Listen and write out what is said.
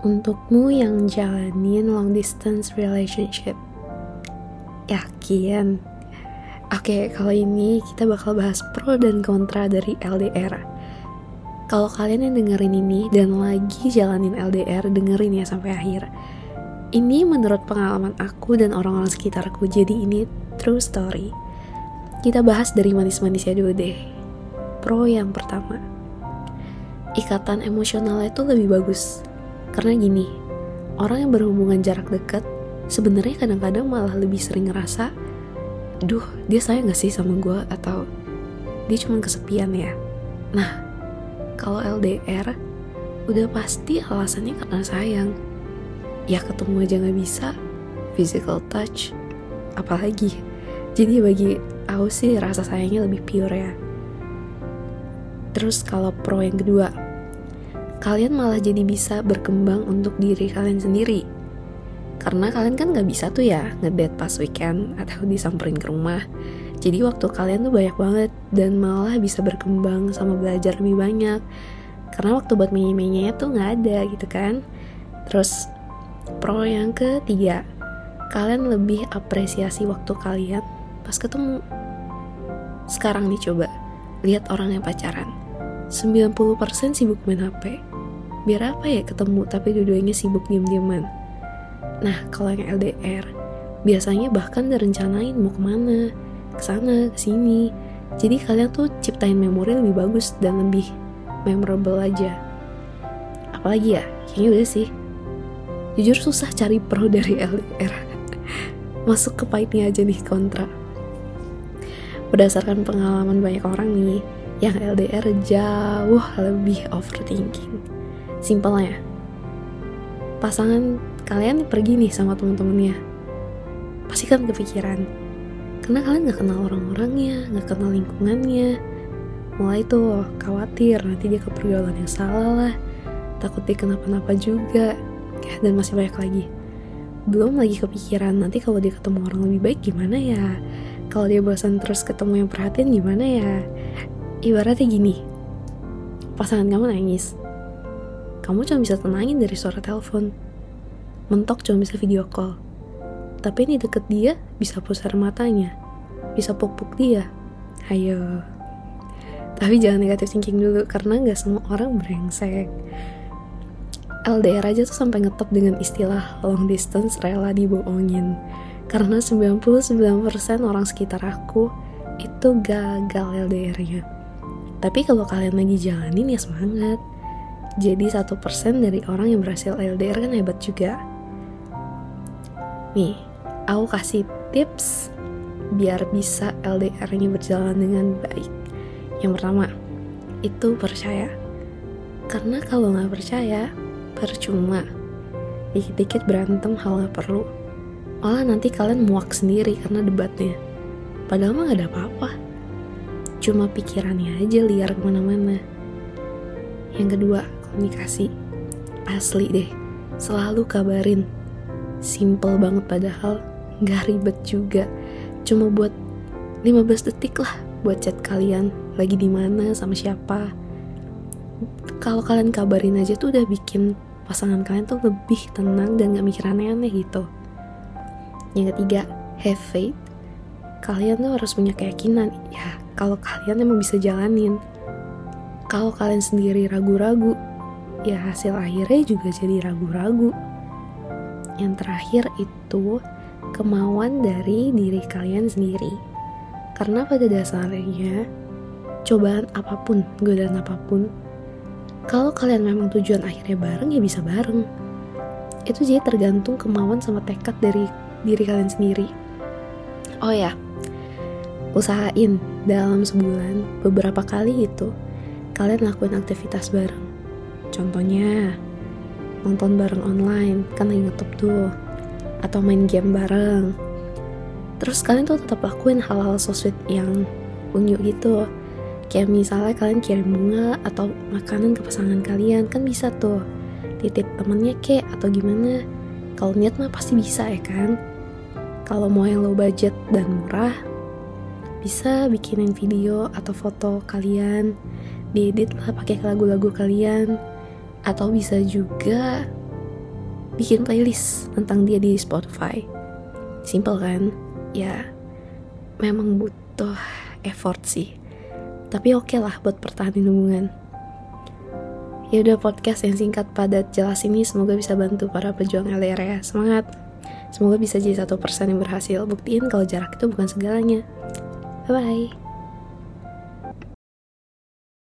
Untukmu yang jalanin long distance relationship. Yakin? Oke, kalau ini kita bakal bahas pro dan kontra dari LDR Kalau kalian yang dengerin ini dan lagi jalanin LDR, dengerin ya sampai akhir. Ini menurut pengalaman aku dan orang-orang sekitarku, jadi ini true story. Kita bahas dari manis-manisnya dulu deh. Pro yang pertama. Ikatan emosionalnya itu lebih bagus karena gini, orang yang berhubungan jarak dekat sebenarnya kadang-kadang malah lebih sering ngerasa, duh dia sayang gak sih sama gue atau dia cuma kesepian ya. Nah, kalau LDR udah pasti alasannya karena sayang. Ya ketemu aja gak bisa, physical touch, apalagi. Jadi bagi aku sih rasa sayangnya lebih pure ya. Terus kalau pro yang kedua, kalian malah jadi bisa berkembang untuk diri kalian sendiri. Karena kalian kan gak bisa tuh ya ngedate pas weekend atau disamperin ke rumah. Jadi waktu kalian tuh banyak banget dan malah bisa berkembang sama belajar lebih banyak. Karena waktu buat menye tuh gak ada gitu kan. Terus pro yang ketiga, kalian lebih apresiasi waktu kalian pas ketemu. Sekarang nih coba, lihat orang yang pacaran. 90% sibuk main HP, biar apa ya ketemu tapi dua-duanya sibuk diem-dieman. Nah kalau yang LDR biasanya bahkan direncanain mau ke mana ke sana ke sini jadi kalian tuh ciptain memori lebih bagus dan lebih memorable aja. Apalagi ya kayaknya udah sih. Jujur susah cari pro dari LDR masuk ke pahitnya aja nih kontra. Berdasarkan pengalaman banyak orang nih yang LDR jauh lebih overthinking Simpelnya, pasangan kalian pergi nih sama temen-temennya. Pasti kan kepikiran. Karena kalian gak kenal orang-orangnya, gak kenal lingkungannya. Mulai tuh khawatir nanti dia ke pergaulan yang salah lah. Takut dia kenapa-napa juga. Ya, dan masih banyak lagi. Belum lagi kepikiran nanti kalau dia ketemu orang lebih baik gimana ya. Kalau dia bosan terus ketemu yang perhatian gimana ya. Ibaratnya gini, pasangan kamu nangis, kamu cuma bisa tenangin dari suara telepon. Mentok cuma bisa video call. Tapi ini deket dia, bisa pusar matanya. Bisa puk-puk dia. Ayo. Tapi jangan negatif thinking dulu, karena nggak semua orang brengsek. LDR aja tuh sampai ngetop dengan istilah long distance rela dibohongin. Karena 99% orang sekitar aku itu gagal LDR-nya. Tapi kalau kalian lagi jalanin ya semangat jadi satu persen dari orang yang berhasil LDR kan hebat juga. Nih, aku kasih tips biar bisa LDR-nya berjalan dengan baik. Yang pertama, itu percaya. Karena kalau nggak percaya, percuma. Dikit-dikit berantem hal nggak perlu. Malah nanti kalian muak sendiri karena debatnya. Padahal mah gak ada apa-apa. Cuma pikirannya aja liar ke mana-mana. Yang kedua, komunikasi. Asli deh, selalu kabarin. Simple banget padahal, gak ribet juga. Cuma buat 15 detik lah buat chat kalian lagi di mana sama siapa. Kalau kalian kabarin aja tuh udah bikin pasangan kalian tuh lebih tenang dan gak mikir aneh-aneh gitu. Yang ketiga, have faith. Kalian tuh harus punya keyakinan, ya kalau kalian emang bisa jalanin. Kalau kalian sendiri ragu-ragu, ya hasil akhirnya juga jadi ragu-ragu. Yang terakhir itu kemauan dari diri kalian sendiri. Karena pada dasarnya, cobaan apa pun, godaan apa pun, kalau kalian memang tujuan akhirnya bareng ya bisa bareng. Itu jadi tergantung kemauan sama tekad dari diri kalian sendiri. Oh ya, usahain dalam sebulan beberapa kali itu kalian lakuin aktivitas bareng Contohnya, nonton bareng online, kan lagi ngetop tuh. Atau main game bareng. Terus kalian tuh tetap lakuin hal-hal so sweet yang unyu gitu. Kayak misalnya kalian kirim bunga atau makanan ke pasangan kalian, kan bisa tuh. Titip temennya kek atau gimana. Kalau niat mah pasti bisa ya kan. Kalau mau yang low budget dan murah, bisa bikinin video atau foto kalian diedit lah pakai lagu-lagu kalian atau bisa juga bikin playlist tentang dia di Spotify. Simple kan? Ya, memang butuh effort sih. Tapi oke okay lah buat pertahanin hubungan. Ya udah podcast yang singkat padat jelas ini semoga bisa bantu para pejuang LDR ya. Semangat. Semoga bisa jadi satu persen yang berhasil. Buktiin kalau jarak itu bukan segalanya. Bye bye.